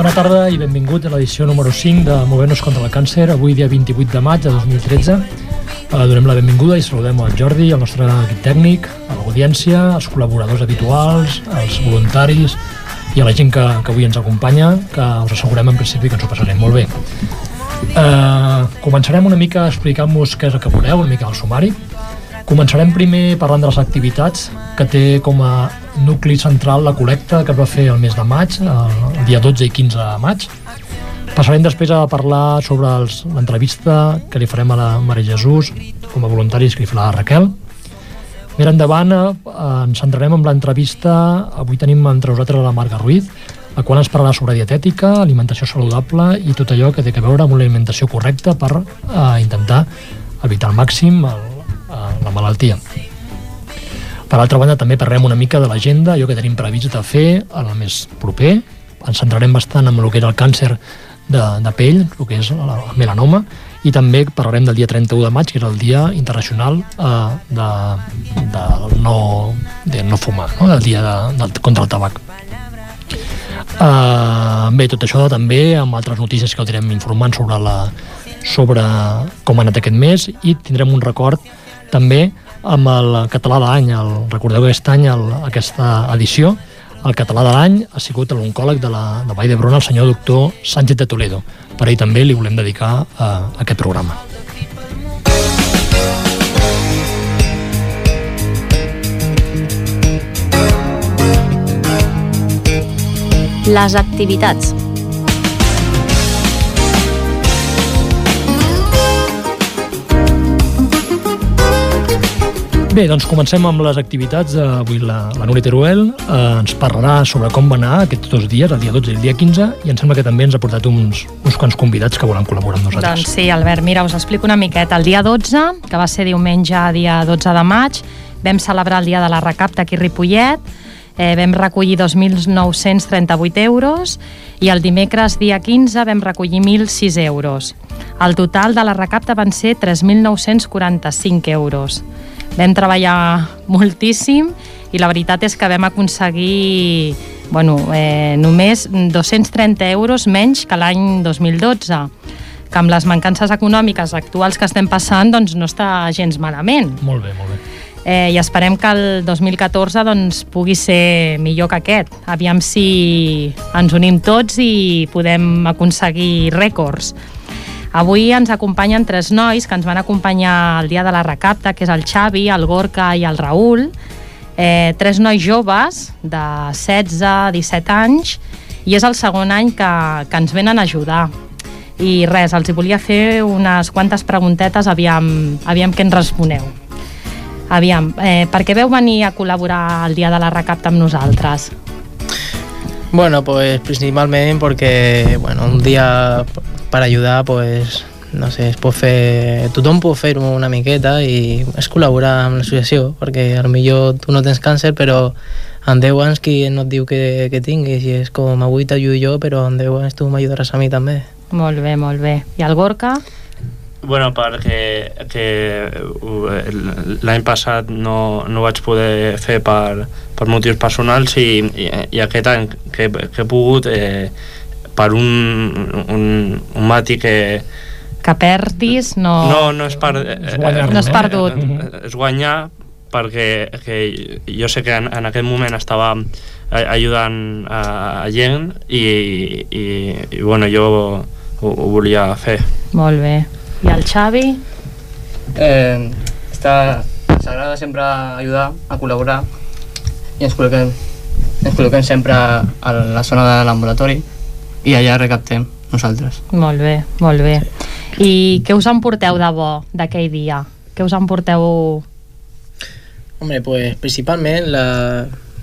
Bona tarda i benvinguts a l'edició número 5 de Movent-nos contra el càncer, avui dia 28 de maig de 2013. Eh, donem la benvinguda i saludem al Jordi, el nostre equip tècnic, a l'audiència, als col·laboradors habituals, als voluntaris i a la gent que, que avui ens acompanya, que us assegurem en principi que ens ho passarem molt bé. Eh, començarem una mica explicant-vos què és el que veureu, una mica el sumari. Començarem primer parlant de les activitats que té com a nucli central la col·lecta que es va fer el mes de maig, el, dia 12 i 15 de maig. Passarem després a parlar sobre l'entrevista que li farem a la Maria Jesús com a voluntaris que li farà la Raquel. Més endavant eh, ens centrarem en l'entrevista, avui tenim entre nosaltres la Marga Ruiz, la qual ens parlarà sobre dietètica, alimentació saludable i tot allò que té a veure amb una alimentació correcta per eh, intentar evitar al màxim el, la malaltia. Per altra banda, també parlem una mica de l'agenda, allò que tenim previst de fer el mes proper. Ens centrarem bastant en el que és el càncer de, de pell, el que és el melanoma, i també parlarem del dia 31 de maig, que és el dia internacional eh, de, de, no, de no fumar, no? del dia de, del, contra el tabac. Uh, bé, tot això també amb altres notícies que el direm informant sobre, la, sobre com ha anat aquest mes i tindrem un record també amb el català de l'any. Recordeu que aquest any, el, aquesta edició, el català de l'any ha sigut l'oncòleg de la de Vall d'Hebron, el senyor doctor Sánchez de Toledo. Per ell també li volem dedicar uh, aquest programa. Les activitats. Bé, doncs comencem amb les activitats. Avui la, la Núria Teruel eh, ens parlarà sobre com va anar aquests dos dies, el dia 12 i el dia 15, i em sembla que també ens ha portat uns, uns quants convidats que volen col·laborar amb nosaltres. Doncs sí, Albert, mira, us explico una miqueta. El dia 12, que va ser diumenge, dia 12 de maig, vam celebrar el dia de la recapta aquí a Ripollet, eh, vam recollir 2.938 euros i el dimecres, dia 15, vam recollir 1.006 euros. El total de la recapta van ser 3.945 euros. Vam treballar moltíssim i la veritat és que vam aconseguir bueno, eh, només 230 euros menys que l'any 2012 que amb les mancances econòmiques actuals que estem passant doncs no està gens malament. Molt bé, molt bé. Eh, I esperem que el 2014 doncs, pugui ser millor que aquest. Aviam si ens unim tots i podem aconseguir rècords. Avui ens acompanyen tres nois que ens van acompanyar el dia de la recapta, que és el Xavi, el Gorka i el Raül. Eh, tres nois joves de 16, 17 anys i és el segon any que, que ens venen a ajudar. I res, els hi volia fer unes quantes preguntetes, aviam, aviam què ens responeu. Aviam, eh, per què veu venir a col·laborar el dia de la recapta amb nosaltres? Bueno, pues principalment perquè bueno, un dia per ajudar pues, no sé, es pot fer, tothom pot fer una miqueta i és col·laborar amb l'associació perquè a lo millor tu no tens càncer però en 10 anys qui no et diu que, que tinguis i és com avui t'ajudo jo però en 10 anys tu m'ajudaràs a mi també Molt bé, molt bé. I el Gorka? Bueno, perquè que uh, l'any passat no, no vaig poder fer per, per motius personals i, i, i aquest any que, que he pogut eh, per un, un, un matí que Que perdis, no... no, no és per eh, És guanyar, No és perdut. eh, és guanyar perquè que jo sé que en, en aquest moment estava a- ajudant a, a gent i, i, i bueno, jo ho, ho volia fer Molt bé. I el Xavi? Eh, està, ens agrada sempre ajudar, a col·laborar i ens col·loquem, ens col·loquem sempre a la zona de l'ambulatori i allà recaptem nosaltres. Molt bé, molt bé. I què us emporteu de bo d'aquell dia? Què us emporteu Home, pues, principalment la,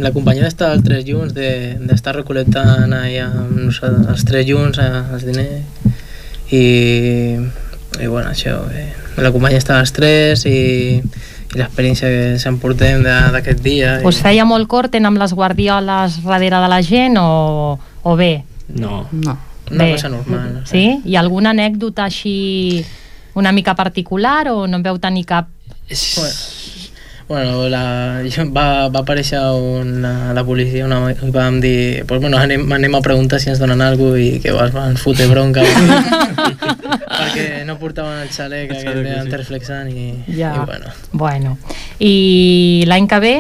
la companyia d'estar els tres junts, de- d'estar de, recol·lectant allà amb nosaltres, els tres junts els diners i, i bueno, això, eh, la companyia està els tres i, i l'experiència que s'emportem de- d'aquest dia. Us feia molt cort amb les guardioles darrere de la gent o, o bé? No. No. Una Bé. cosa normal. no sé. Sí? Hi ha alguna anècdota així una mica particular o no en veu tenir cap? Bueno, bueno la, va, va aparèixer una, la policia una, i vam dir pues, bueno, anem, anem a preguntar si ens donen alguna cosa i que vas, van fotre bronca perquè no portaven el xalec El aquest xalec, sí. i, Ja. i bueno, Bueno. I l'any que ve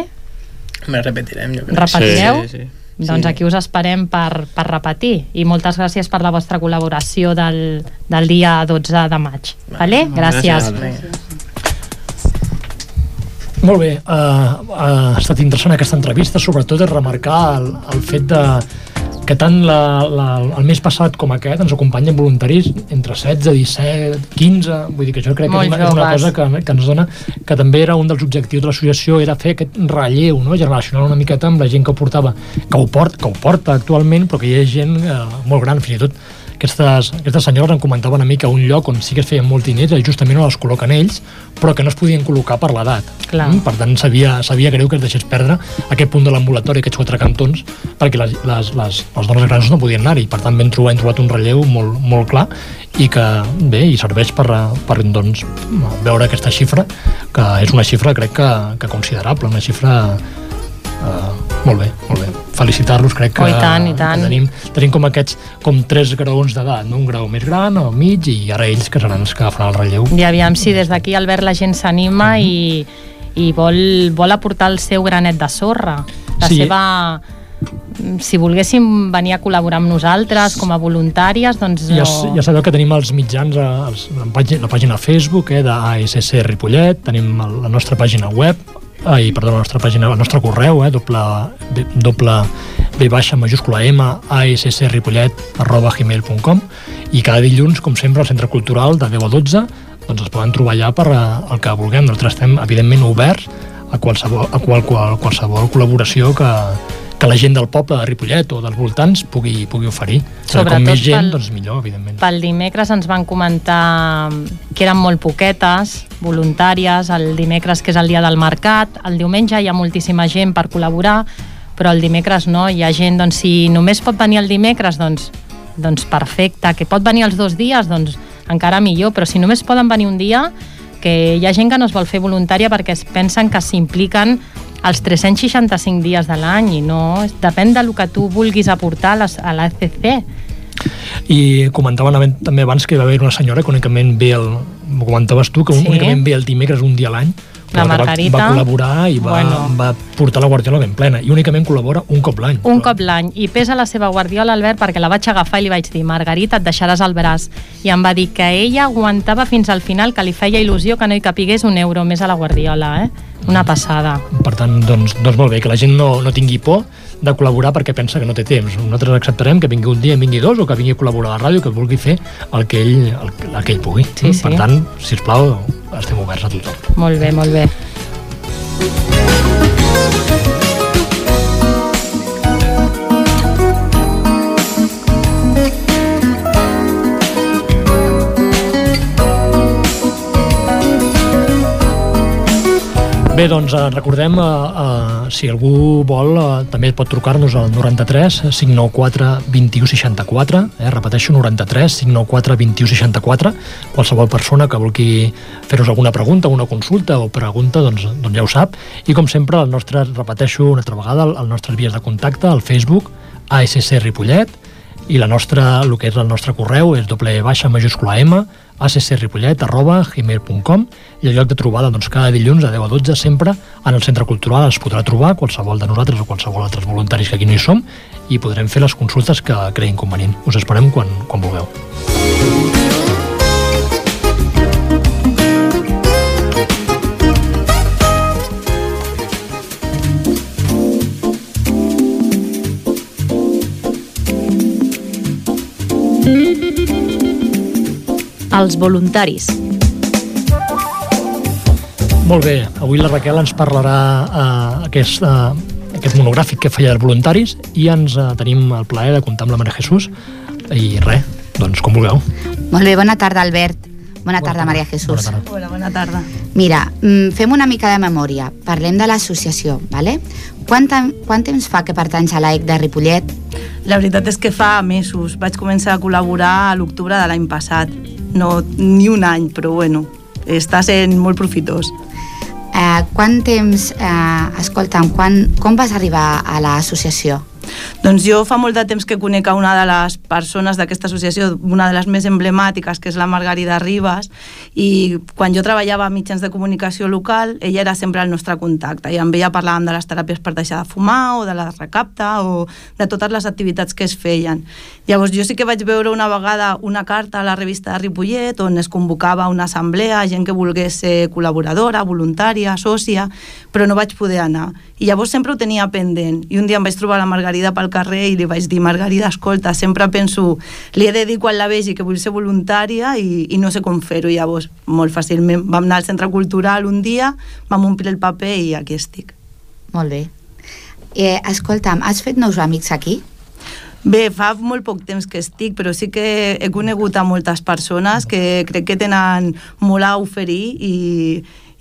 me repetirem jo crec. repetireu? Sí, sí. Doncs Sí. aquí us esperem per, per repetir i moltes gràcies per la vostra col·laboració del, del dia 12 de maig. Vale? Gràcies. gràcies. Vinga. Molt bé, uh, uh, ha estat interessant aquesta entrevista, sobretot és remarcar el, el fet de que tant la, la, el mes passat com aquest ens acompanyen voluntaris entre 16, 17, 15, vull dir que jo crec que Molt és una, és una cosa que, que ens dona, que també era un dels objectius de l'associació, era fer aquest relleu no? generacional una miqueta amb la gent que ho portava, que ho, port, que ho porta actualment, però que hi ha gent eh, molt gran, fins i tot aquestes, aquestes senyores em comentaven a mi que un lloc on sí que es feien molt diners és justament on els col·loquen ells, però que no es podien col·locar per l'edat. Mm? Per tant, sabia, sabia greu que es deixés perdre aquest punt de l'ambulatori, aquests quatre cantons, perquè les, les, les, les dones grans no podien anar-hi. Per tant, vam trobar, hem trobat un relleu molt, molt clar i que, bé, i serveix per, per doncs, veure aquesta xifra, que és una xifra, crec que, que considerable, una xifra Uh, molt bé, molt bé. Felicitar-los, crec que, Oh, i tant, i tant. que tenim, tenim com aquests, com tres graons d'edat, no? un grau més gran, al mig, i ara ells que seran els que faran el relleu. I aviam si des d'aquí Albert la gent s'anima i, i vol, vol aportar el seu granet de sorra. La Sí. seva si volguéssim venir a col·laborar amb nosaltres com a voluntàries, doncs no... Ja, ja sabeu que tenim els mitjans, eh, els, la, pàgina, la pàgina Facebook eh, d'ASC Ripollet, tenim la nostra pàgina web, ai, perdó, la nostra pàgina, el nostre correu, eh, doble, doble B baixa majúscula M, assripollet, arroba gmail.com i cada dilluns, com sempre, al Centre Cultural de 10 a 12, doncs es poden trobar allà per eh, el que vulguem. Nosaltres estem, evidentment, oberts a qualsevol, a qual, qual, qualsevol col·laboració que, que la gent del poble de Ripollet o dels voltants pugui, pugui oferir. Sobretot com més gent, pel- doncs millor, evidentment. Pel dimecres ens van comentar que eren molt poquetes, voluntàries, el dimecres que és el dia del mercat, el diumenge hi ha moltíssima gent per col·laborar, però el dimecres no, hi ha gent, doncs si només pot venir el dimecres, doncs, doncs perfecte, que pot venir els dos dies, doncs encara millor, però si només poden venir un dia, que hi ha gent que no es vol fer voluntària perquè es pensen que s'impliquen els 365 dies de l'any i no, depèn del que tu vulguis aportar a l'ACC. I comentaven també abans que hi va haver una senyora que únicament ve el... Comentaves tu, que Sí. únicament ve el dimecres un dia a l'any, La Margarita. va, va col·laborar i va, Bueno. va portar la guardiola ben plena. I únicament col·labora un cop l'any. Un Però- cop l'any. I pesa la seva guardiola, Albert, perquè la vaig agafar i li vaig dir Margarita, et deixaràs el braç. I em va dir que ella aguantava fins al final, que li feia il·lusió que no hi capigués un euro més a la guardiola, eh? Una passada. Per tant, doncs, doncs molt bé, que la gent no, no tingui por de col·laborar perquè pensa que no té temps. Nosaltres acceptarem que vingui un dia, vingui dos, o que vingui a col·laborar a la ràdio, que vulgui fer el que ell, el, el que ell pugui. Sí, sí. Per tant, si us plau, estem oberts a tothom. Molt bé, molt bé. Bé, doncs eh, recordem, eh, eh, si algú vol, eh, també pot trucar-nos al 93 594 21 64, eh, repeteixo, 93 594 21 64, qualsevol persona que vulgui fer-nos alguna pregunta, una consulta o pregunta, doncs, doncs ja ho sap. I com sempre, el nostre, repeteixo una altra vegada, el, el nostre vies de contacte, al Facebook, ASC Ripollet, i la nostra, el que és el nostre correu és doble baixa majúscula M accripollet arroba gmail.com i el lloc de trobada doncs, cada dilluns a 10 a 12 sempre en el centre cultural es podrà trobar qualsevol de nosaltres o qualsevol altres voluntaris que aquí no hi som i podrem fer les consultes que creïn convenient. Us esperem quan, quan vulgueu. Els voluntaris. Molt bé, avui la Raquel ens parlarà uh, aquest, uh, aquest monogràfic que feia de voluntaris i ens uh, tenim el plaer de comptar amb la Maria Jesús i res, doncs com vulgueu. Molt bé, bona tarda, Albert. Bona, tarda, Maria Jesús. Bona tarda. Hola, bona tarda. Mira, mm, fem una mica de memòria. Parlem de l'associació, ¿vale? Quant, quant temps fa que pertanys a l'AEC de Ripollet? La veritat és que fa mesos. Vaig començar a col·laborar a l'octubre de l'any passat. No, ni un any, però bueno, està sent molt profitós. Eh, quant temps... Eh, escolta'm, quan, com vas arribar a l'associació? Doncs jo fa molt de temps que conec a una de les persones d'aquesta associació, una de les més emblemàtiques, que és la Margarida Ribas, i quan jo treballava a mitjans de comunicació local, ella era sempre el nostre contacte, i amb ella parlàvem de les teràpies per deixar de fumar, o de la recapta, o de totes les activitats que es feien. Llavors jo sí que vaig veure una vegada una carta a la revista de Ripollet on es convocava una assemblea, gent que volgués ser col·laboradora, voluntària, sòcia, però no vaig poder anar. I llavors sempre ho tenia pendent. I un dia em vaig trobar la Margarida pel carrer i li vaig dir, Margarida, escolta, sempre penso, li he de dir quan la vegi que vull ser voluntària i, i no sé com fer-ho. Llavors, molt fàcilment, vam anar al centre cultural un dia, vam omplir el paper i aquí estic. Molt bé. Eh, escolta'm, has fet nous amics aquí? Bé, fa molt poc temps que estic, però sí que he conegut a moltes persones que crec que tenen molt a oferir i,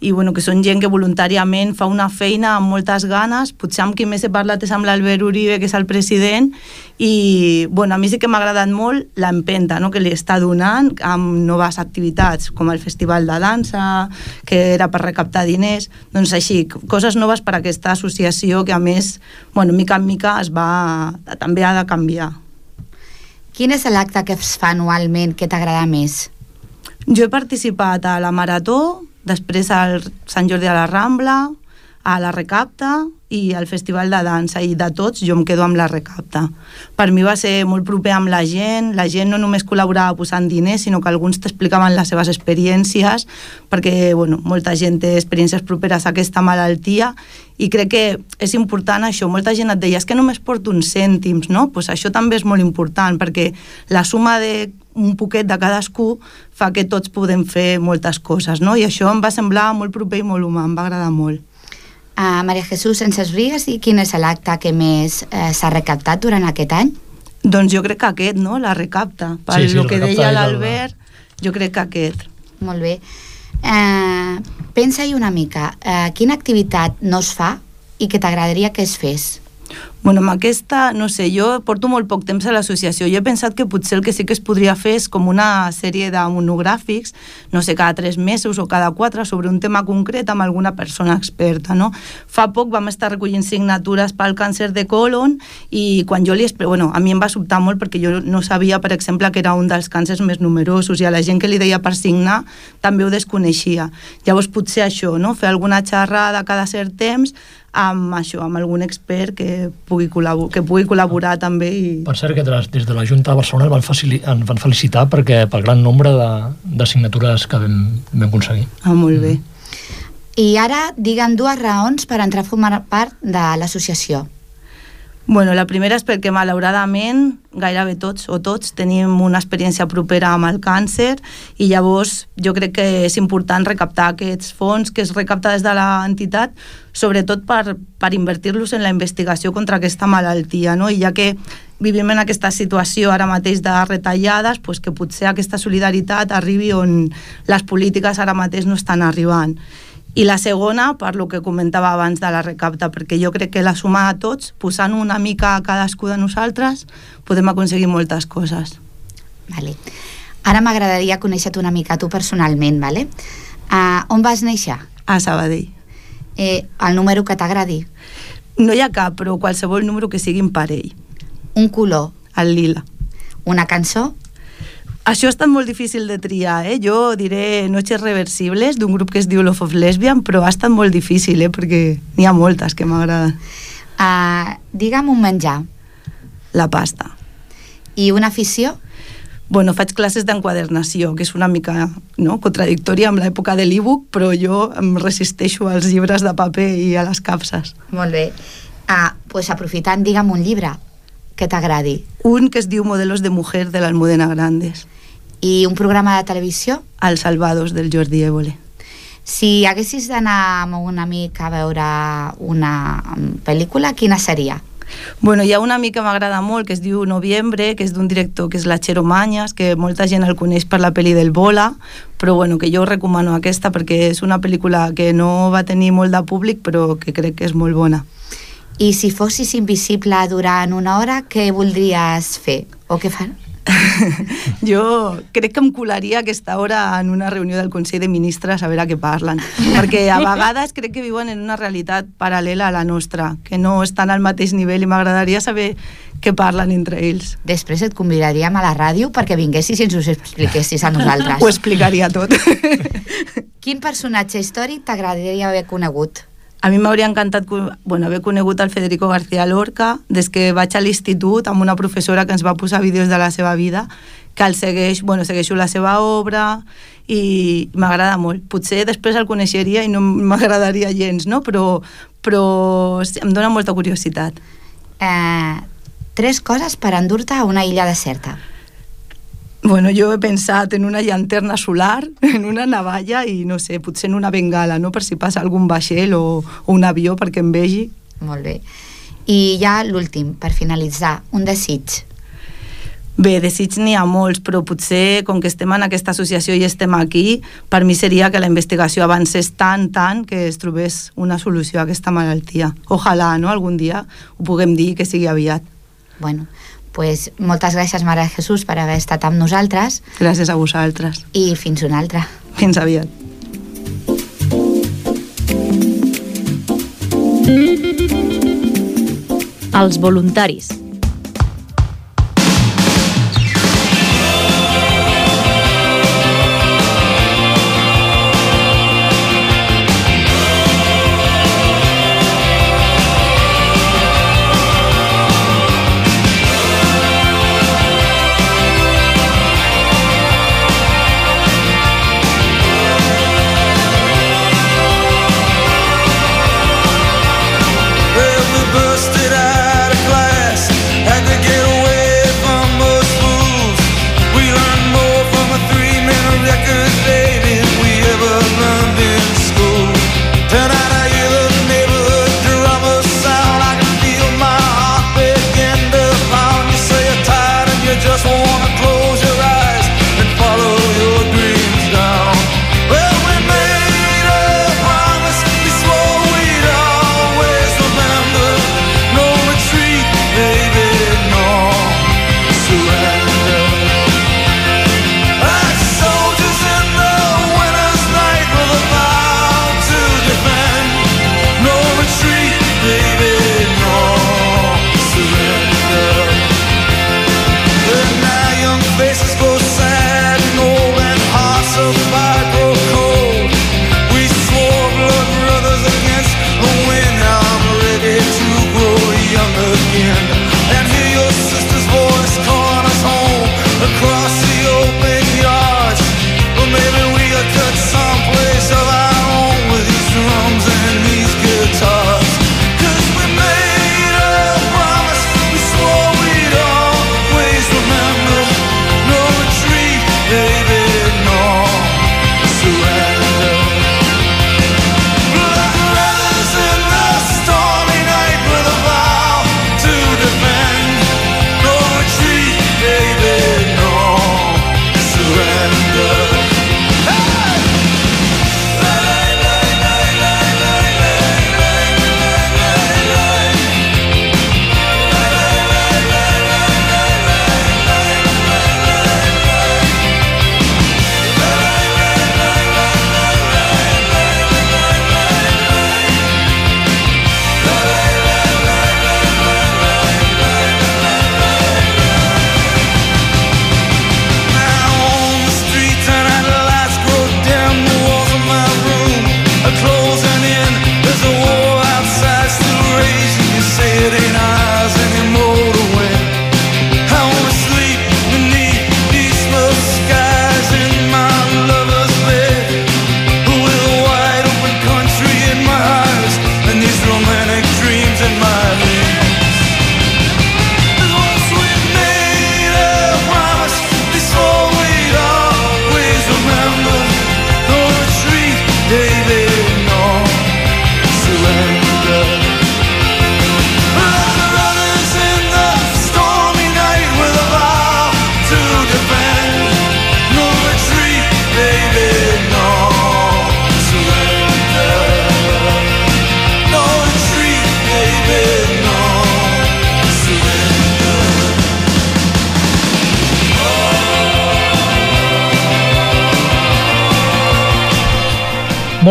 i bueno, que són gent que voluntàriament fa una feina amb moltes ganes. Potser amb qui més he parlat és amb l'Albert Uribe, que és el president, i bueno, a mi sí que m'ha agradat molt l'empenta no?, que li està donant amb noves activitats, com el Festival de Dansa, que era per recaptar diners, doncs així, coses noves per a aquesta associació que a més, bueno, mica en mica es va, també ha de canviar. Quin és l'acte que es fa anualment que t'agrada més? Jo he participat a la Marató, després al Sant Jordi a la Rambla, a la Recapta i al Festival de Dansa i de tots jo em quedo amb la Recapta. Per mi va ser molt proper amb la gent, la gent no només col·laborava posant diners, sinó que alguns t'explicaven les seves experiències, perquè bueno, molta gent té experiències properes a aquesta malaltia i crec que és important això. Molta gent et deia, és que només porto uns cèntims, no? Pues això també és molt important, perquè la suma de un poquet de cadascú fa que tots podem fer moltes coses, no? I això em va semblar molt proper i molt humà, em va agradar molt. Uh, Maria Jesús, ens expliques dir quin és l'acte que més eh, s'ha recaptat durant aquest any? Doncs jo crec que aquest, no?, la recapta. Per Sí, sí, lo la que recapta deia el- l'Albert, jo crec que aquest. Molt bé. Eh, Pensa-hi una mica, eh, quina activitat no es fa i que t'agradaria que es fes? Bueno, amb aquesta, no sé, jo porto molt poc temps a l'associació. Jo he pensat que potser el que sí que es podria fer és com una sèrie de monogràfics, no sé, cada tres mesos o cada quatre, sobre un tema concret amb alguna persona experta, no? Fa poc vam estar recollint signatures pel càncer de colon i quan jo li... Bueno, a mi em va sobtar molt perquè jo no sabia, per exemple, que era un dels càncers més numerosos i a la gent que li deia per signar també ho desconeixia. Llavors potser això, no? Fer alguna xerrada cada cert temps amb això, amb algun expert que pugui, col·labo que pugui col·laborar també i... Per cert, que des, de la Junta de Barcelona el van, facili, van felicitar perquè pel gran nombre de, de signatures que vam, vam aconseguir. Ah, molt bé. I ara digue'm dues raons per entrar a formar part de l'associació. Bueno, la primera és perquè malauradament gairebé tots o tots tenim una experiència propera amb el càncer i llavors jo crec que és important recaptar aquests fons que es recapta des de l'entitat sobretot per, per invertir-los en la investigació contra aquesta malaltia no? i ja que vivim en aquesta situació ara mateix de retallades pues que potser aquesta solidaritat arribi on les polítiques ara mateix no estan arribant i la segona, per lo que comentava abans de la recapta, perquè jo crec que la suma de tots, posant una mica a cadascú de nosaltres, podem aconseguir moltes coses. Vale. Ara m'agradaria conèixer-te una mica tu personalment, vale? Uh, on vas néixer? A Sabadell. Eh, el número que t'agradi? No hi ha cap, però qualsevol número que sigui en parell. Un color? El lila. Una cançó? Això ha estat molt difícil de triar, eh? Jo diré Noches Reversibles, d'un grup que es diu Love of Lesbian, però ha estat molt difícil, eh? Perquè n'hi ha moltes que m'agraden. Uh, digue'm un menjar. La pasta. I una afició? Bueno, faig classes d'enquadernació, que és una mica no, contradictòria amb l'època de l'e-book, però jo em resisteixo als llibres de paper i a les capses. Molt bé. Ah, pues aprofitant, digue'm un llibre que t'agradi. Un que es diu Modelos de Mujer de l'Almudena Grandes. I un programa de televisió? Els Salvados del Jordi Évole. Si haguessis d'anar amb un amic a veure una pel·lícula, quina seria? Bueno, hi ha una mica que m'agrada molt, que es diu Noviembre, que és d'un director que és la Chero Mañas, que molta gent el coneix per la pel·li del Bola, però bueno, que jo recomano aquesta perquè és una pel·lícula que no va tenir molt de públic, però que crec que és molt bona. I si fossis invisible durant una hora, què voldries fer? O què fan? Jo crec que em colaria aquesta hora en una reunió del Consell de Ministres a veure què parlen, perquè a vegades crec que viuen en una realitat paral·lela a la nostra, que no estan al mateix nivell i m'agradaria saber què parlen entre ells. Després et convidaríem a la ràdio perquè vinguessis i ens ho expliquessis a nosaltres. Ho explicaria tot. Quin personatge històric t'agradaria haver conegut? A mi m'hauria encantat bueno, haver conegut el Federico García Lorca des que vaig a l'institut amb una professora que ens va posar vídeos de la seva vida que el segueix, bueno, segueixo la seva obra i m'agrada molt. Potser després el coneixeria i no m'agradaria gens, no? però, però em dóna molta curiositat. Eh, tres coses per endur-te a una illa deserta. Bueno, jo he pensat en una llanterna solar, en una navalla i, no sé, potser en una bengala, no?, per si passa algun vaixell o, o un avió perquè em vegi. Molt bé. I ja l'últim, per finalitzar, un desig. Bé, desig n'hi ha molts, però potser, com que estem en aquesta associació i estem aquí, per mi seria que la investigació avancés tant, tant, que es trobés una solució a aquesta malaltia. Ojalà, no?, algun dia ho puguem dir que sigui aviat. Bueno, pues, moltes gràcies, Mare de Jesús, per haver estat amb nosaltres. Gràcies a vosaltres. I fins una altra. Fins aviat. Els voluntaris.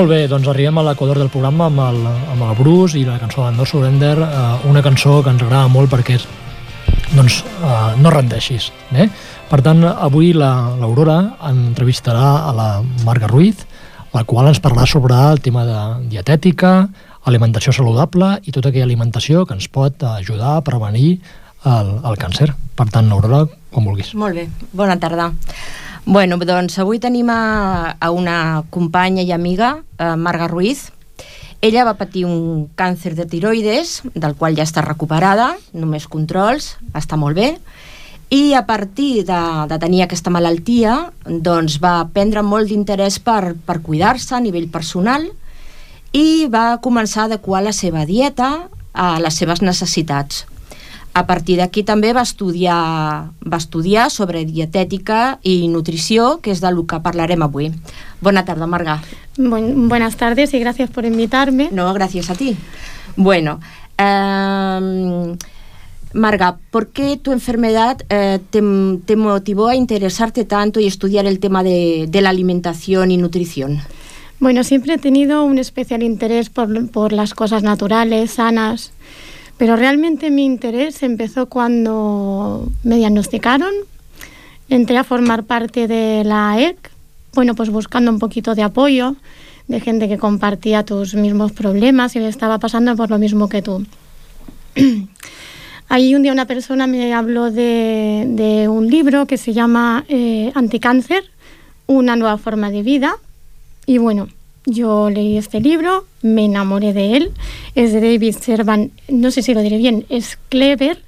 Molt bé, doncs arribem a l'equador del programa amb el, amb el Bruce i la cançó de No Surrender, eh, una cançó que ens agrada molt perquè és, doncs, eh, no rendeixis. Eh? Per tant, avui la- l'Aurora entrevistarà a la Marga Ruiz, la qual ens parlarà sobre el tema de dietètica, alimentació saludable i tota aquella alimentació que ens pot ajudar a prevenir el, el càncer. Per tant, Aurora, com vulguis. Molt bé, bona tarda. Bueno, doncs avui tenim a, a una companya i amiga, eh, Marga Ruiz. Ella va patir un càncer de tiroides, del qual ja està recuperada, només controls, està molt bé, i a partir de, de tenir aquesta malaltia doncs va prendre molt d'interès per, per cuidar-se a nivell personal i va començar a adequar la seva dieta a les seves necessitats. A partir d'aquí també va estudiar, va estudiar sobre dietètica i nutrició, que és del que parlarem avui. Bona tarda, Marga. Buen- buenas tardes y gracias por invitarme. No, gracias a ti. Bueno, eh, Marga, ¿por qué tu enfermedad eh, te, te motivó a interesarte tanto y estudiar el tema de, de la alimentación y nutrición? Bueno, siempre he tenido un especial interés por, por las cosas naturales, sanas, pero realmente mi interés empezó cuando me diagnosticaron. Entré a formar parte de la EC, bueno, pues buscando un poquito de apoyo de gente que compartía tus mismos problemas y le estaba pasando por lo mismo que tú. Ahí un día una persona me habló de, un libro que se llama eh, Anticáncer, una nueva forma de vida. Y bueno, yo leí este libro, me enamoré de él. Es de David Servan, no sé si lo diré bien, es Clever.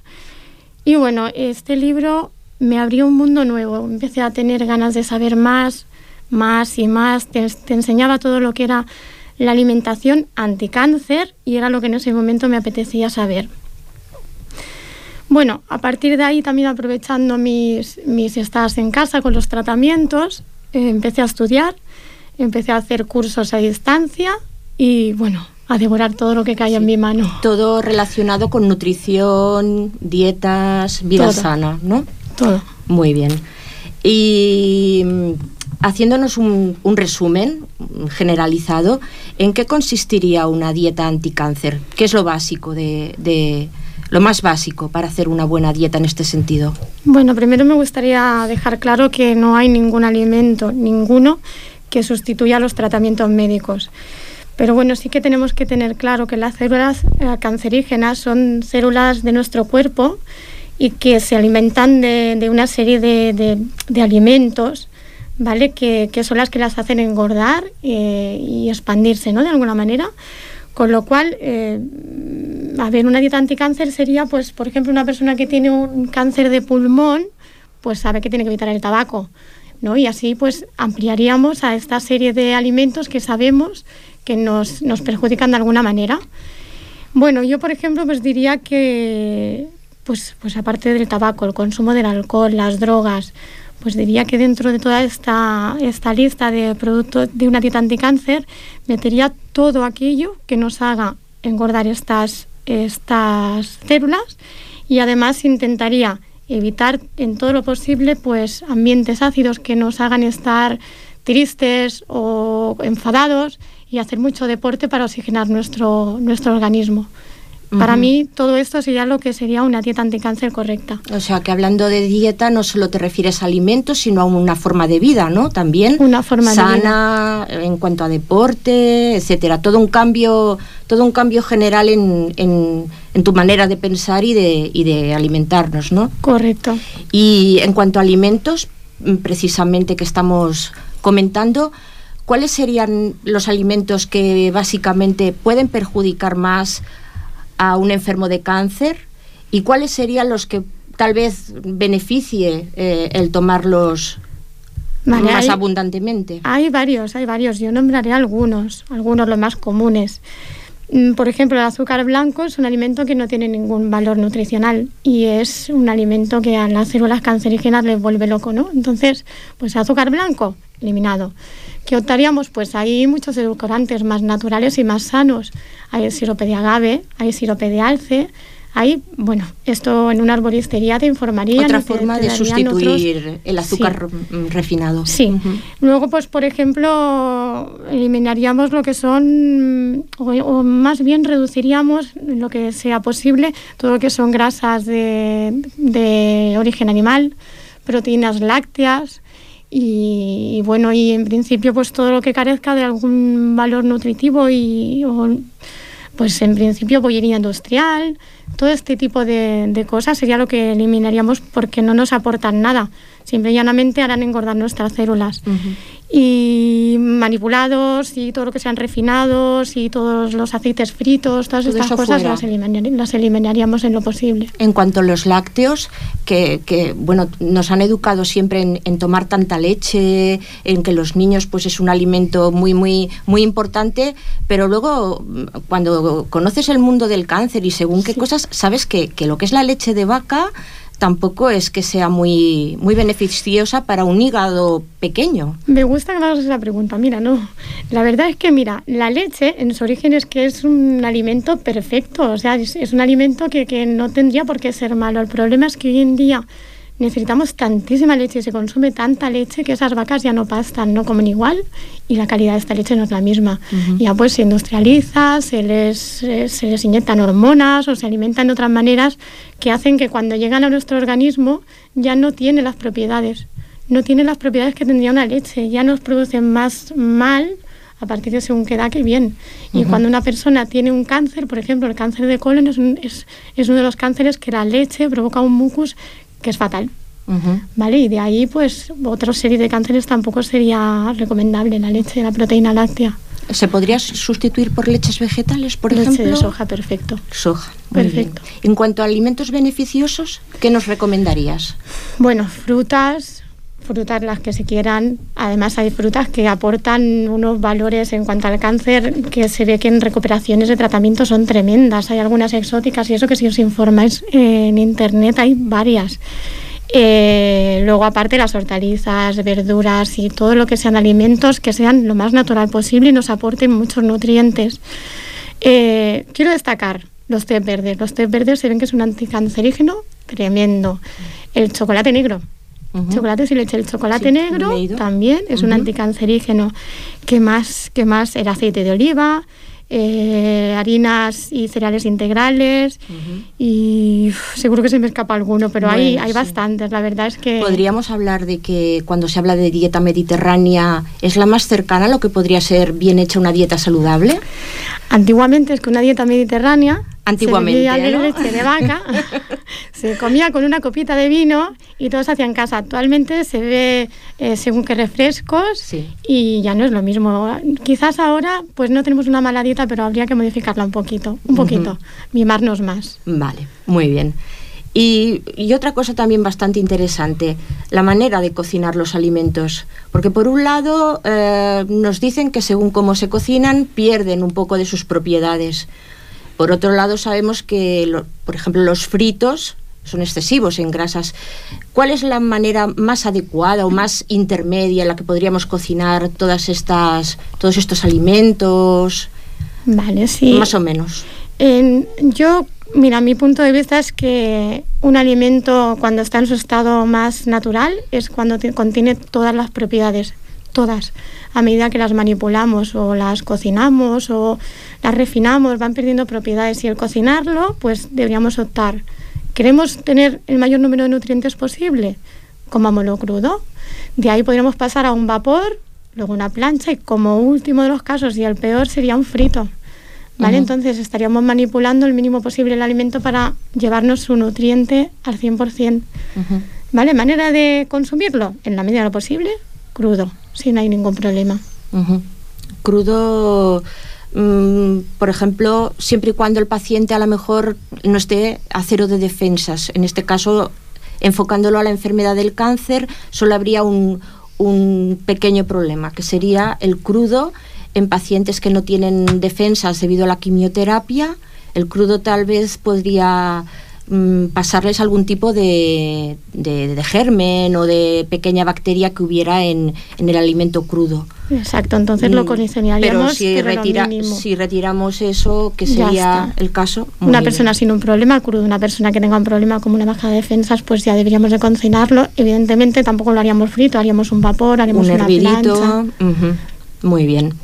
Y bueno, este libro me abrió un mundo nuevo. Empecé a tener ganas de saber más, más y más. Te, enseñaba todo lo que era la alimentación anticáncer y era lo que en ese momento me apetecía saber. Bueno, a partir de ahí también aprovechando mis, mis estadas en casa con los tratamientos, eh, empecé a estudiar, empecé a hacer cursos a distancia y bueno, a devorar todo lo que caía en mi mano. Todo relacionado con nutrición, dietas, vida Todo. sana, ¿no? Todo. Muy bien. Y mm, haciéndonos un, un resumen generalizado, ¿en qué consistiría una dieta anticáncer? ¿Qué es lo básico de, de- lo más básico para hacer una buena dieta en este sentido? Bueno, primero me gustaría dejar claro que no hay ningún alimento, ninguno, que sustituya los tratamientos médicos. Pero bueno, sí que tenemos que tener claro que las células eh, cancerígenas son células de nuestro cuerpo y que se alimentan de, una serie de, alimentos, ¿vale? Que, que son las que las hacen engordar eh, y expandirse, ¿no? De alguna manera. Con lo cual, eh, a ver, una dieta anticáncer sería, pues, por ejemplo, una persona que tiene un cáncer de pulmón, pues sabe que tiene que evitar el tabaco, ¿no? Y así, pues, ampliaríamos a esta serie de alimentos que sabemos que nos, nos perjudican de alguna manera. Bueno, yo, por ejemplo, pues diría que, pues, pues aparte del tabaco, el consumo del alcohol, las drogas, pues diría que dentro de toda esta, esta lista de productos de una dieta anticáncer metería todo aquello que nos haga engordar estas, estas células y además intentaría evitar en todo lo posible pues ambientes ácidos que nos hagan estar tristes o enfadados y hacer mucho deporte para oxigenar nuestro, nuestro organismo. Para mí todo esto sería lo que sería una dieta anticáncer correcta. O sea, que hablando de dieta no solo te refieres a alimentos, sino a una forma de vida, ¿no? También Una forma de sana en cuanto a deporte, etcétera. Todo un cambio, todo un cambio general en, en- en tu manera de pensar y de, y de alimentarnos, ¿no? Correcto. Y en cuanto a alimentos, mm, precisamente que estamos comentando, ¿cuáles serían los alimentos que básicamente pueden perjudicar más a un enfermo de cáncer? ¿Y cuáles serían los que tal vez beneficie eh, el tomarlos Vale, más hay- abundantemente? Hay varios, hay varios. Yo nombraré algunos, algunos los más comunes. Mm, Por ejemplo, el azúcar blanco es un alimento que no tiene ningún valor nutricional y es un alimento que a las células cancerígenas les vuelve loco, ¿no? Entonces, pues azúcar blanco, eliminado. ¿Qué optaríamos? Pues hay muchos edulcorantes más naturales y más sanos. Hay sirope de agave, hay sirope de alce, Ahí, bueno, esto en una arboristería te informarían. Otra te- forma te de sustituir otros- el azúcar Sí. mm, refinado. Sí. Luego, pues, por ejemplo, eliminaríamos lo que son, o, o más bien reduciríamos lo que sea posible, todo lo que son grasas de, de origen animal, proteínas lácteas y, y, bueno, y en principio, pues todo lo que carezca de algún valor nutritivo y, o, pues en principio bollería industrial, todo este tipo de, de cosas sería lo que eliminaríamos porque no nos aportan nada, simple y llanamente harán engordar nuestras células. Y manipulados y todo lo que sean refinados y todos los aceites fritos, todas Todo estas cosas las, eliminari- las eliminaríamos en lo posible. En cuanto a los lácteos, que, que, bueno, nos han educado siempre en, en tomar tanta leche, en que los niños pues es un alimento muy muy muy importante, pero luego cuando conoces el mundo del cáncer y según qué cosas, sabes que, que lo que es la leche de vaca tampoco es que sea muy muy beneficiosa para un hígado pequeño. Me gusta que me hagas esa pregunta. Mira, no. La verdad es que, mira, la leche en su origen es que es un alimento perfecto. O sea, es, es un alimento que, que no tendría por qué ser malo. El problema es que hoy en día necesitamos tantísima leche y se consume tanta leche que esas vacas ya no pastan, no comen igual y la calidad de esta leche no es la misma. Ya pues se industrializa, se les, eh, se les inyectan hormonas o se alimentan de otras maneras que hacen que cuando llegan a nuestro organismo ya no tiene las propiedades no tiene las propiedades que tendría una leche, ya nos producen más mal a partir de según qué edad que bien. Y cuando una persona tiene un cáncer, por ejemplo, el cáncer de colon es, un- es, es uno de los cánceres que la leche provoca un mucus que es fatal. ¿Vale? Y de ahí, pues, otra serie de cánceres tampoco sería recomendable la leche, la proteína láctea. ¿Se podría sustituir por leches vegetales, por leche ejemplo? de soja, perfecto. Soja. Perfecto. bien. En cuanto a alimentos beneficiosos, ¿qué nos recomendarías? Bueno, frutas, frutas las que se quieran. Además hay frutas que aportan unos valores en cuanto al cáncer que se ve que en recuperaciones de tratamiento son tremendas. Hay algunas exóticas y eso que si os informáis eh, en internet hay varias. Eh, luego aparte las hortalizas, verduras y todo lo que sean alimentos que sean lo más natural posible y nos aporten muchos nutrientes. Eh, quiero destacar los té verdes. Los té verdes se ven que es un anticancerígeno tremendo. El chocolate negro. Chocolate sin leche. El chocolate Sí, negro también es un anticancerígeno. ¿Qué más? ¿Qué más? El aceite de oliva, eh, harinas y cereales integrales. Y uf, seguro que se me escapa alguno, pero hay, hay sí. bastantes. La verdad es que... Podríamos hablar de que cuando se habla de dieta mediterránea es la más cercana a lo que podría ser bien hecha una dieta saludable. Antiguamente es que una dieta mediterránea Antiguamente, se bebía ¿no? leche de vaca, se comía con una copita de vino y todos hacían casa. Actualmente se ve eh, según qué refrescos y ya no es lo mismo. Quizás ahora pues no tenemos una mala dieta, pero habría que modificarla un poquito, un poquito, mimarnos más. Vale, muy bien. Y, y otra cosa también bastante interesante, la manera de cocinar los alimentos. Porque por un lado eh, nos dicen que según cómo se cocinan pierden un poco de sus propiedades. Por otro lado sabemos que, lo- por ejemplo, los fritos son excesivos en grasas. ¿Cuál es la manera más adecuada o más intermedia en la que podríamos cocinar todas estas, todos estos alimentos? Vale, sí. Más o menos. En- yo, mira, mi punto de vista es que un alimento cuando está en su estado más natural es cuando ti- contiene todas las propiedades, todas. A medida que las manipulamos o las cocinamos o las refinamos, van perdiendo propiedades. Y el cocinarlo, pues deberíamos optar. ¿Queremos tener el mayor número de nutrientes posible? Comámoslo crudo. De ahí podríamos pasar a un vapor, luego una plancha y como último de los casos y el peor sería un frito. ¿Vale? Entonces estaríamos manipulando el mínimo posible el alimento para llevarnos su nutriente al 100%. ¿Vale? Manera de consumirlo, en la medida de lo posible, crudo, si no hay ningún problema. Crudo, mm, por ejemplo, siempre y cuando el paciente a lo mejor no esté a cero de defensas. En este caso, enfocándolo a la enfermedad del cáncer, solo habría un, un pequeño problema, que sería el crudo en pacientes que no tienen defensas debido a la quimioterapia. El crudo tal vez podría mm, pasarles algún tipo de, de- de germen o de pequeña bacteria que hubiera en, en el alimento crudo. Exacto, entonces lo Mm, condicionaríamos. Pero si, pero lo retira- mínimo. si retiramos eso, que sería el caso. muy Una bien. persona sin un problema crudo, una persona que tenga un problema como una baja de defensas, pues ya deberíamos de cocinarlo. Evidentemente tampoco lo haríamos frito, haríamos un vapor, haríamos un una hervidito. plancha. ujú, Muy bien.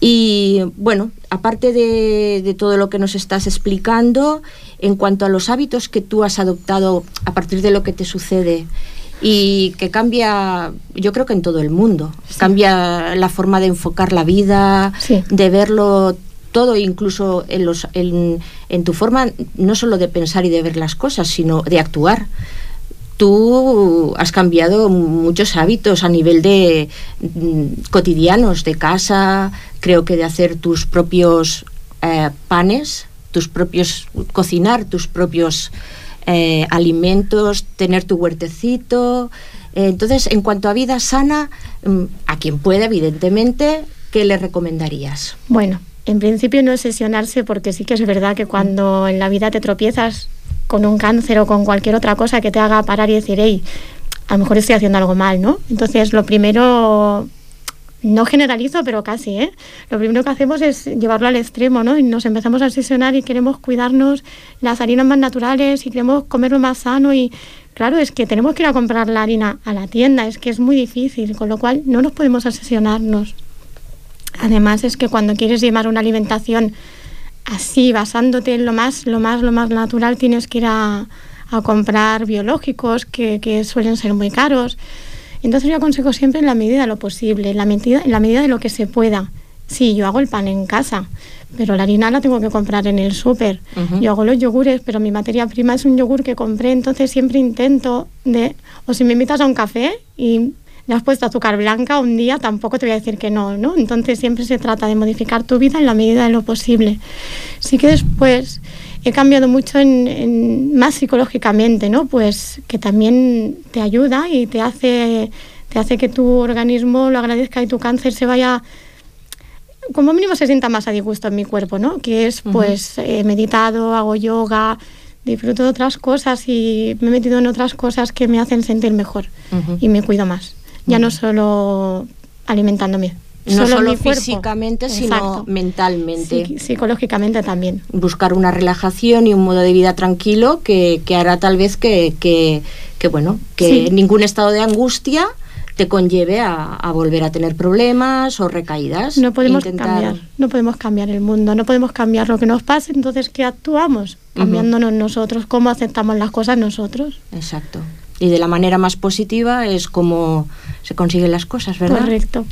Y bueno, aparte de, de todo lo que nos estás explicando, en cuanto a los hábitos que tú has adoptado a partir de lo que te sucede y que cambia, yo creo que en todo el mundo, cambia la forma de enfocar la vida, de verlo todo, incluso en, los, en, en tu forma no solo de pensar y de ver las cosas, sino de actuar tú has cambiado muchos hábitos a nivel de mm, cotidianos, de casa, creo que de hacer tus propios eh, panes, tus propios, cocinar tus propios eh, alimentos, tener tu huertecito. Eh, entonces, en cuanto a vida sana, mm, a quien pueda, evidentemente, ¿qué le recomendarías? Bueno, en principio no obsesionarse porque sí que es verdad que cuando en la vida te tropiezas con un cáncer o con cualquier otra cosa que te haga parar y decir, hey, a lo mejor estoy haciendo algo mal, ¿no? Entonces, lo primero, no generalizo, pero casi, ¿eh? Lo primero que hacemos es llevarlo al extremo, ¿no? Y nos empezamos a obsesionar y queremos cuidarnos las harinas más naturales y queremos comerlo más sano y claro, es que tenemos que ir a comprar la harina a la tienda, es que es muy difícil, con lo cual no nos podemos obsesionarnos. Además es que cuando quieres llevar una alimentación así, basándote en lo más, lo más, lo más natural, tienes que ir a, a comprar biológicos que, que suelen ser muy caros. Entonces yo aconsejo siempre en la medida de lo posible, en la medida, en la medida de lo que se pueda. Sí, yo hago el pan en casa, pero la harina la tengo que comprar en el súper. Yo hago los yogures, pero mi materia prima es un yogur que compré, entonces siempre intento de... O si me invitas a un café y has puesto azúcar blanca un día, tampoco te voy a decir que no, ¿no? Entonces siempre se trata de modificar tu vida en la medida de lo posible. Sí que después he cambiado mucho en, en- más psicológicamente, ¿no? Pues que también te ayuda y te hace, te hace que tu organismo lo agradezca y tu cáncer se vaya como mínimo se sienta más a disgusto en mi cuerpo, ¿no? Que es, pues, he meditado, hago yoga, disfruto de otras cosas y me he metido en otras cosas que me hacen sentir mejor y me cuido más. Ya no solo alimentándome. No solo físicamente, sino Exacto. mentalmente. Sí, psicológicamente también. buscar una relajación y un modo de vida tranquilo que, que hará tal vez que, que, que, bueno que Sí. ningún estado de angustia te conlleve a, a volver a tener problemas o recaídas. No podemos Intentar- cambiar, no podemos cambiar el mundo, no podemos cambiar lo que nos pasa, entonces ¿qué actuamos? Cambiándonos nosotros, cómo aceptamos las cosas nosotros. Exacto. Y de la manera más positiva es como se consiguen las cosas, ¿verdad? Correcto.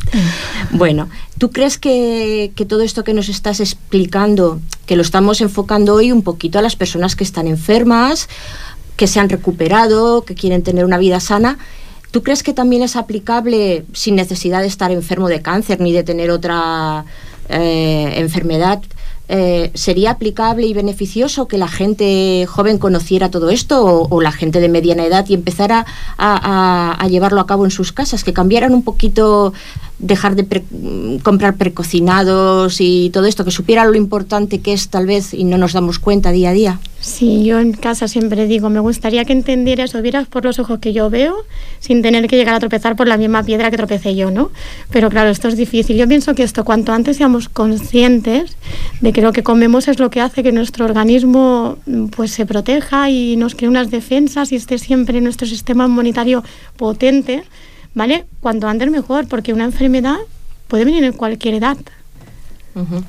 Bueno, ¿tú crees que, que todo esto que nos estás explicando, que lo estamos enfocando hoy un poquito a las personas que están enfermas, que se han recuperado, que quieren tener una vida sana, ¿tú crees que también es aplicable sin necesidad de estar enfermo de cáncer ni de tener otra eh, enfermedad? Eh, ¿Sería aplicable y beneficioso que la gente joven conociera todo esto o, la gente de mediana edad y empezara a llevarlo a cabo en sus casas? Que cambiaran un poquito, dejar de mm, comprar precocinados y todo esto, que supieran lo importante que es tal vez y no nos damos cuenta día a día. Sí, yo en casa siempre digo, me gustaría que entendieras o vieras por los ojos que yo veo sin tener que llegar a tropezar por la misma piedra que tropecé yo, ¿no? Pero claro, esto es difícil. Yo pienso que esto, cuanto antes seamos conscientes de que lo que comemos es lo que hace que nuestro organismo mm, pues se proteja y nos cree unas defensas y esté siempre nuestro sistema inmunitario potente, ¿vale? Cuanto antes mejor, porque una enfermedad puede venir en cualquier edad.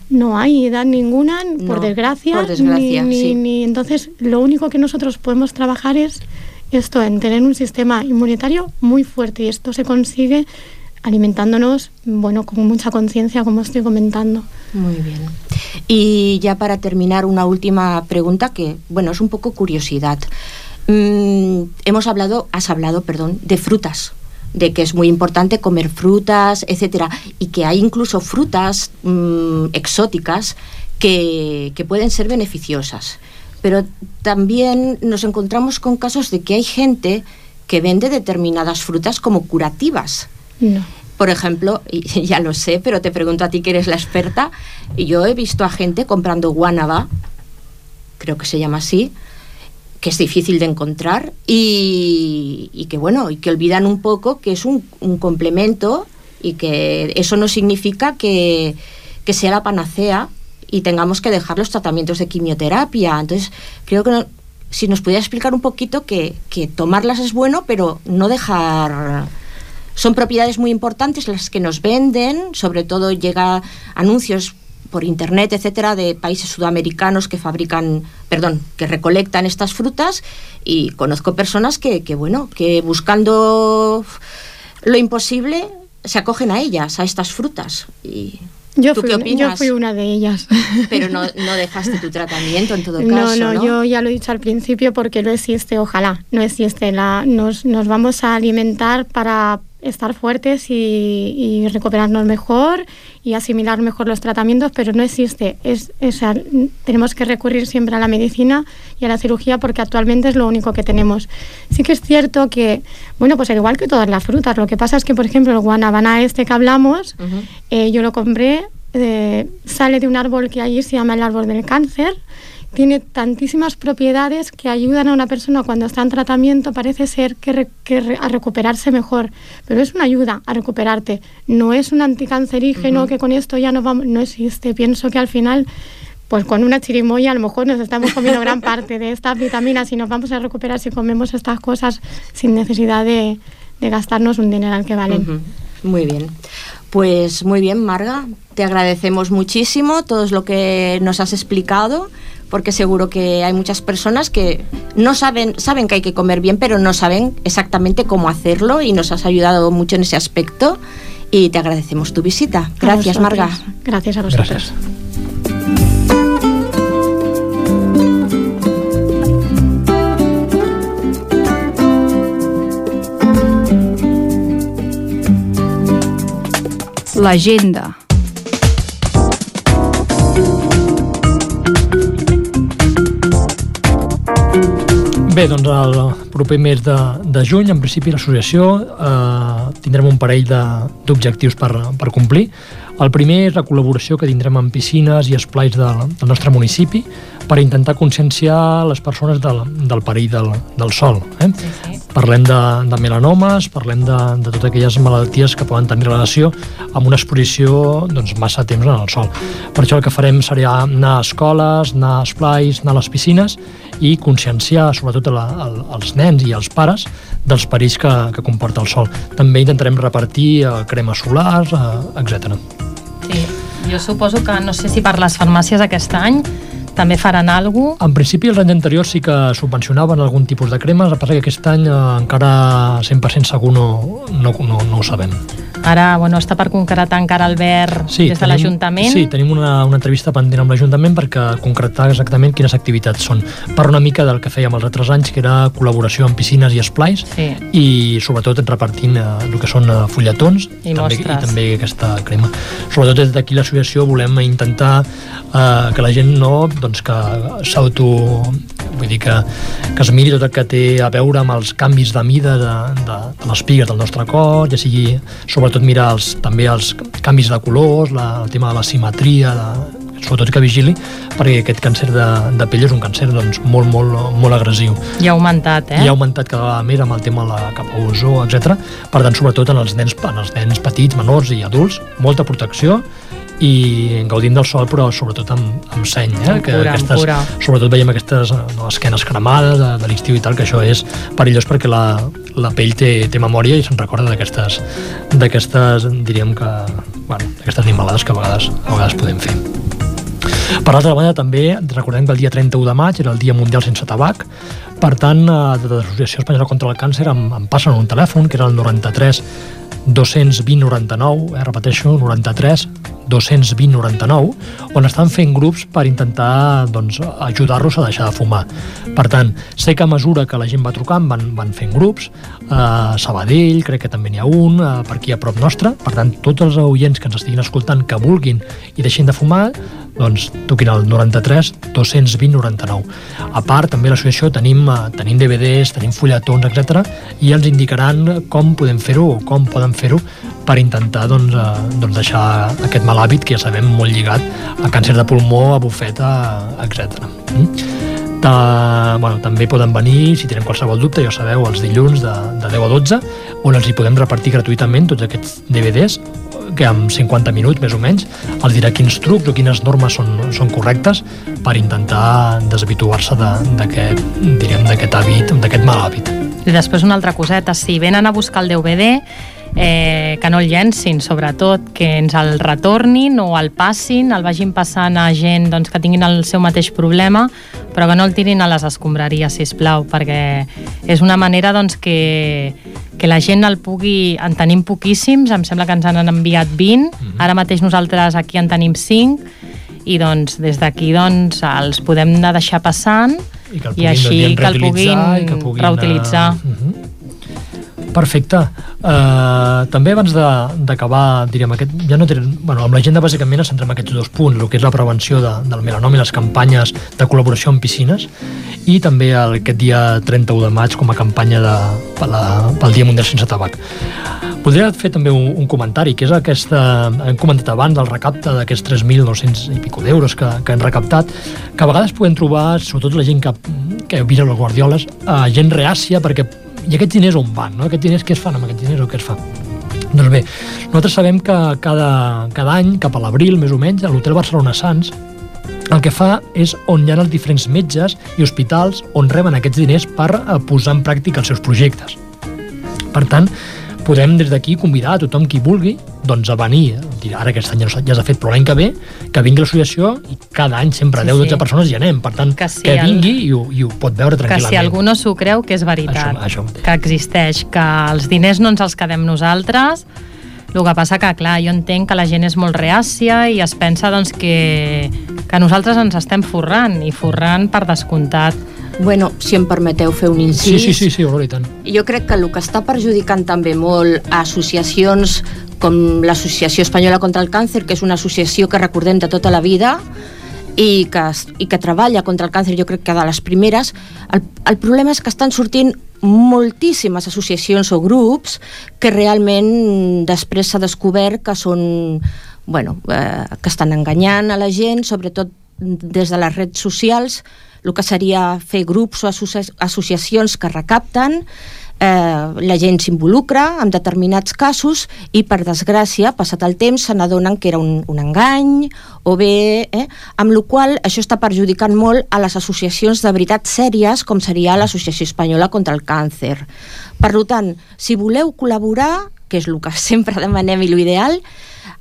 No hay edad ninguna, por No, desgracia. por desgracia, ni, ni- sí. ni- entonces, lo único que nosotros podemos trabajar es esto, en tener un sistema inmunitario muy fuerte. Y esto se consigue alimentándonos, bueno, con mucha conciencia, como estoy comentando. Muy bien. Y ya para terminar, una última pregunta que, bueno, es un poco curiosidad. Mm, hemos hablado, has hablado, perdón, de frutas, de que es muy importante comer frutas, etcétera, y que hay incluso frutas mm, exóticas que, que pueden ser beneficiosas. Pero también nos encontramos con casos de que hay gente que vende determinadas frutas como curativas. No. Por ejemplo, y ya lo sé, pero te pregunto a ti que eres la experta, y yo he visto a gente comprando guanaba, creo que se llama así, que es difícil de encontrar y, y que bueno, y que olvidan un poco que es un, un complemento y que eso no significa que, que sea la panacea y tengamos que dejar los tratamientos de quimioterapia. Entonces, creo que no- si nos pudiera explicar un poquito que, que tomarlas es bueno, pero no dejar... Son propiedades muy importantes las que nos venden, sobre todo llega anuncios por internet, etcétera, de países sudamericanos que fabrican, perdón, que recolectan estas frutas y conozco personas que, que bueno, que buscando lo imposible se acogen a ellas, a estas frutas. Y Yo ¿Tú fui, qué una- yo opinas? fui una de ellas. Pero no, no dejaste tu tratamiento en todo No, caso, no, ¿no? yo ya lo he dicho al principio porque no existe, ojalá, no existe. La, nos, nos vamos a alimentar para estar fuertes y, y recuperarnos mejor y asimilar mejor los tratamientos, pero no existe. Es, es- o sea, n- tenemos que recurrir siempre a la medicina y a la cirugía porque actualmente es lo único que tenemos. Sí que es cierto que, bueno, pues al igual que todas las frutas, lo que pasa es que, por ejemplo, el guanabana este que hablamos, eh, yo lo compré, eh, sale de un árbol que allí se llama el árbol del cáncer. Tiene tantísimas propiedades que ayudan a una persona cuando está en tratamiento, parece ser que, re- que re- a recuperarse mejor. Pero es una ayuda a recuperarte. No es un anticancerígeno que con esto ya no vamos, no existe. Pienso que al final, pues con una chirimoya a lo mejor nos estamos comiendo gran parte de estas vitaminas y nos vamos a recuperar si comemos estas cosas sin necesidad de, de gastarnos un dineral que valen. Muy bien. Pues muy bien, Marga. Te agradecemos muchísimo todo lo que nos has explicado, porque seguro que hay muchas personas que no saben, saben que hay que comer bien, pero no saben exactamente cómo hacerlo y nos has ayudado mucho en ese aspecto. Y te agradecemos tu visita. Gracias. Marga. Gracias a vosotros. Gràcies. L'agenda. Bé, doncs el proper mes de, de juny, en principi l'associació eh, tindrem un parell de- d'objectius per, per complir. El primer és la col·laboració que tindrem amb piscines i esplais del, del nostre municipi per intentar conscienciar les persones del, del perill del, del sol. Eh? Sí, sí. Parlem de, de melanomes, parlem de, de totes aquelles malalties que poden tenir relació amb una exposició doncs, massa temps en el sol. Per això el que farem serà anar a escoles, anar a esplais, anar a les piscines i conscienciar sobretot a la, al, als nens i als pares dels perills que, que comporta el sol. També intentarem repartir eh, cremes solars, eh, etc. Sí. Jo suposo que no sé si per les farmàcies aquest any també faran alguna cosa. En principi, els anys anteriors sí que subvencionaven algun tipus de cremes, el que passa que aquest any eh, encara 100% segur no, no, no, no ho sabem. Ara, bueno, està per concretar encara Albert Sí, des de l'Ajuntament. Sí, tenim una, una entrevista pendent amb l'Ajuntament perquè concretar exactament quines activitats són. Per una mica del que fèiem els altres anys, que era col·laboració amb piscines i esplais, Sí. i sobretot repartint eh, el que són eh, fulletons I també, i mostres. també aquesta crema. Sobretot des d'aquí l'associació volem intentar eh, que la gent no, doncs que s'auto vull dir que, que es miri tot el que té a veure amb els canvis de mida de, de, de les pigues del nostre cos, ja sigui sobretot mirar els, també els canvis de colors, la, el tema de la simetria, de, sobretot que vigili, perquè aquest càncer de, de pell és un càncer doncs, molt, molt, molt agressiu I ha augmentat, eh? i ha augmentat cada vegada més amb el tema de la capa ozó, etc. Per tant, sobretot en els nens, en els nens petits, menors i adults, molta protecció i gaudint del sol però sobretot amb, amb seny eh? Amb cura, amb cura. sobretot veiem aquestes eh, no, esquenes cremades de, de l'estiu i tal que això és perillós perquè la, la pell té, té memòria i se'n recorda d'aquestes d'aquestes diríem que bueno, d'aquestes animalades que a vegades, a vegades podem fer per l'altra banda, també recordem que el dia 31 de maig era el Dia Mundial Sense Tabac. Per tant, eh, de l'Associació Espanyola contra el Càncer em, em passen un telèfon, que era el 93 220 99, eh, repeteixo, 93 220 99, on estan fent grups per intentar doncs, ajudar-los a deixar de fumar. Per tant, sé que a mesura que la gent va trucant van, van fent grups, a Sabadell crec que també n'hi ha un, eh, per aquí a prop nostre, per tant, tots els oients que ens estiguin escoltant que vulguin i deixin de fumar, doncs toquin el 93 220 99. A part, també a l'associació tenim, eh, tenim DVDs, tenim fulletons, etc i ens indicaran com podem fer-ho o com poden fer-ho per intentar doncs, eh, doncs deixar aquest mal hàbit que ja sabem molt lligat a càncer de pulmó, a bufeta, etc. Mm? Uh, bueno, també poden venir, si tenen qualsevol dubte, ja sabeu, els dilluns de, de 10 a 12, on els hi podem repartir gratuïtament tots aquests DVDs, que en 50 minuts més o menys els dirà quins trucs o quines normes són, són correctes per intentar deshabituar-se de- d'aquest diríem d'aquest hàbit, d'aquest mal hàbit. I després una altra coseta, si venen a buscar el DVD, eh, que no el llencin, sobretot, que ens el retornin o el passin, el vagin passant a gent doncs, que tinguin el seu mateix problema, però que no el tirin a les escombraries, si plau, perquè és una manera doncs, que, que la gent el pugui... En tenim poquíssims, em sembla que ens han enviat 20, ara mateix nosaltres aquí en tenim 5, i doncs des d'aquí doncs, els podem anar deixar passant I que el i puguin, així doncs, que el puguin, reutilitzar i que puguin, reutilitzar. eh, Perfecte. Uh, també abans d'acabar, diríem, aquest, ja no tenen, bueno, amb l'agenda bàsicament ens centrem en aquests dos punts, el que és la prevenció de, del melanoma i les campanyes de col·laboració amb piscines i també el, aquest dia 31 de maig com a campanya de, per la, pel Dia Mundial Sense Tabac. Podria fer també un, un comentari, que és aquesta, hem comentat abans del recapte d'aquests 3.900 i pico d'euros que, que hem recaptat, que a vegades podem trobar, sobretot la gent que, que vira les guardioles, eh, gent reàcia perquè i aquests diners on van? No? Aquests diners què es fan amb aquests diners o què es fa? Doncs bé, nosaltres sabem que cada, cada any, cap a l'abril més o menys, a l'Hotel Barcelona Sants, el que fa és on hi ha els diferents metges i hospitals on reben aquests diners per eh, posar en pràctica els seus projectes. Per tant, podem des d'aquí convidar a tothom qui vulgui doncs a venir, dir, ara aquest any ja s'ha- fet, però l'any que ve, que vingui a l'associació i cada any sempre Sí, 10-12 sí. persones hi anem, per tant, que, sí, que el- vingui i ho, i ho pot veure que tranquil·lament. si algú no s'ho creu, que és veritat, Això- això que existeix, que els diners no ens els quedem nosaltres, el que passa que, clar, jo entenc que la gent és molt reàcia i es pensa doncs, que, que nosaltres ens estem forrant, i forrant per descomptat. Bueno, si em permeteu fer un Sí, incís, sí, sí, sí, Aurora, i tant. jo crec que el que està perjudicant també molt a associacions com l'Associació Espanyola contra el Càncer, que és una associació que recordem de tota la vida i que, i que treballa contra el càncer, jo crec que de les primeres, el, el problema és que estan sortint moltíssimes associacions o grups que realment després s'ha descobert que són bueno, eh, que estan enganyant a la gent, sobretot des de les redes socials, el que seria fer grups o associa associacions que recapten, eh, la gent s'involucra en determinats casos i, per desgràcia, passat el temps, se n'adonen que era un, un engany o bé... Eh, amb la qual això està perjudicant molt a les associacions de veritat sèries, com seria l'Associació Espanyola contra el Càncer. Per tant, si voleu col·laborar, que és el que sempre demanem i l'ideal,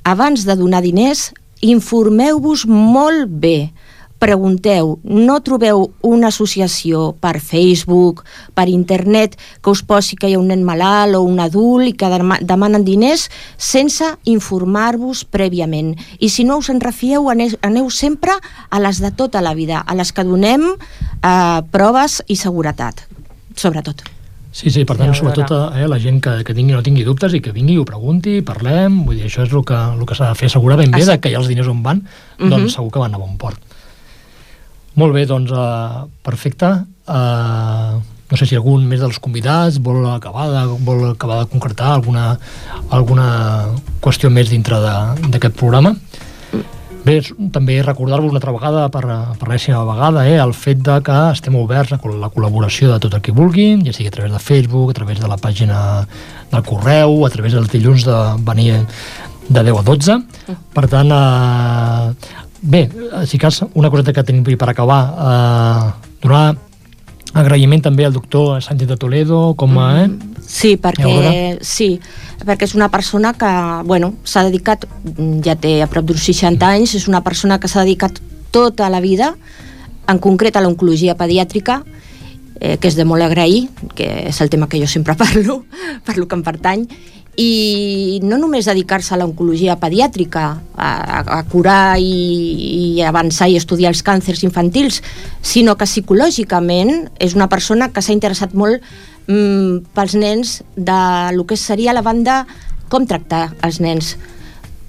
abans de donar diners, informeu-vos molt bé. Pregunteu, no trobeu una associació per Facebook, per internet, que us posi que hi ha un nen malalt o un adult i que dema- demanen diners sense informar-vos prèviament. I si no us en refieu, aneu, sempre a les de tota la vida, a les que donem eh, proves i seguretat, sobretot. Sí, sí, per tant, sobretot eh, la gent que, que tingui no tingui dubtes i que vingui i ho pregunti, parlem, vull dir, això és el que, el que s'ha de fer, assegurar ben bé de que hi ha els diners on van, Mhm. doncs segur que van a bon port. Molt bé, doncs, uh, perfecte. Uh, no sé si algun més dels convidats vol acabar de, vol acabar de concretar alguna, alguna qüestió més dintre d'aquest programa. Bé, també recordar-vos una altra vegada, per, per l'enèsima vegada, eh, el fet de que estem oberts a la col·laboració de tot el que vulguin, ja sigui a través de Facebook, a través de la pàgina del correu, a través dels dilluns de venir de 10 a 12. Per tant, eh, bé, si cas, una coseta que tenim per acabar, eh, donar agraïment també al doctor Sánchez de Toledo, com a... Eh? Sí, perquè, sí, perquè és una persona que bueno, s'ha dedicat, mm, ja té a prop d'uns 60 anys, és una persona que s'ha dedicat tota la vida, en concret a l'oncologia pediàtrica, eh, que és de molt agrair, que és el tema que jo sempre parlo, per lo que em pertany, i no només dedicar-se a l'oncologia pediàtrica, a, a curar i, i avançar i estudiar els càncers infantils, sinó que psicològicament és una persona que s'ha interessat molt mm, pels nens de lo que seria la banda com tractar els nens,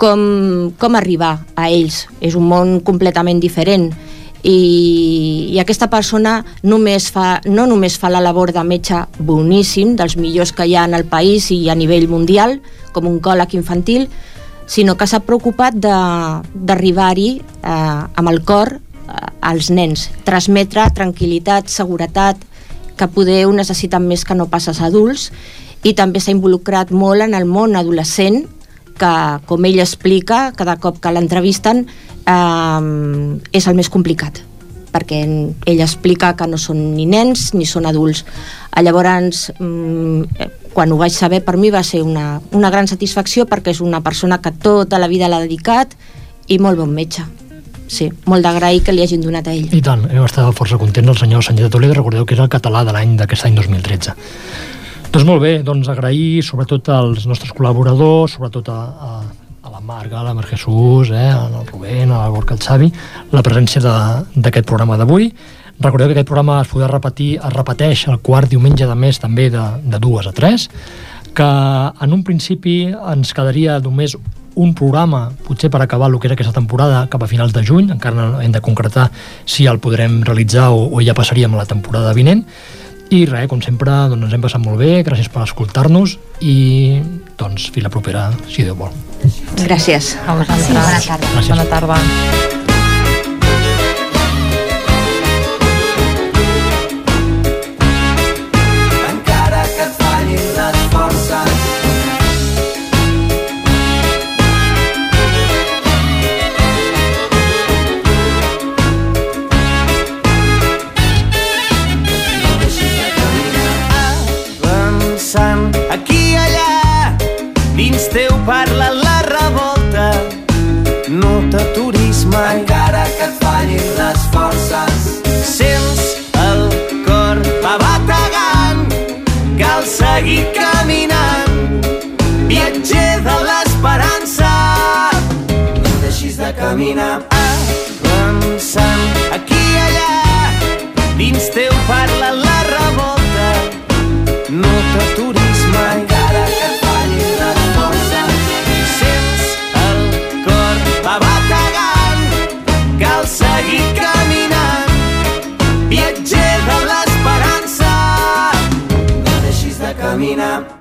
com, com arribar a ells. És un món completament diferent i, i aquesta persona només fa, no només fa la labor de metge boníssim, dels millors que hi ha en el país i a nivell mundial, com un còleg infantil, sinó que s'ha preocupat d'arribar-hi eh, amb el cor als nens. Transmetre tranquil·litat, seguretat, que poder ho necessiten més que no passes adults, i també s'ha involucrat molt en el món adolescent, que, com ell explica, cada cop que l'entrevisten, eh, és el més complicat perquè ell explica que no són ni nens ni són adults. Llavors, mm, quan ho vaig saber, per mi va ser una, una gran satisfacció perquè és una persona que tota la vida l'ha dedicat i molt bon metge. Sí, molt d'agrair que li hagin donat a ell. I tant, hem estat força contents el senyor Sánchez de Toledo, recordeu que és el català de l'any d'aquest any 2013. Doncs molt bé, doncs agrair sobretot als nostres col·laboradors, sobretot a, a, a la Marga, a la Mar Jesús, eh, al Rubén, a la Gorka, al Xavi, la presència d'aquest programa d'avui. Recordeu que aquest programa es podrà repetir, es repeteix el quart diumenge de mes també de, de dues a tres, que en un principi ens quedaria només un programa, potser per acabar el que era aquesta temporada cap a finals de juny, encara hem de concretar si el podrem realitzar o, o ja passaríem a la temporada vinent, i res, com sempre, doncs ens hem passat molt bé, gràcies per escoltar-nos i doncs fins la propera, si Déu vol. Gràcies. A vosaltres. Bona tarda. Gràcies. Bona tarda. De caminar. avançant aquí i allà dins teu parla la revolta no t'aturis mai Encara que et fallin les forces. sents el cor va bategant cal seguir caminant viatger de l'esperança No deixis de caminar.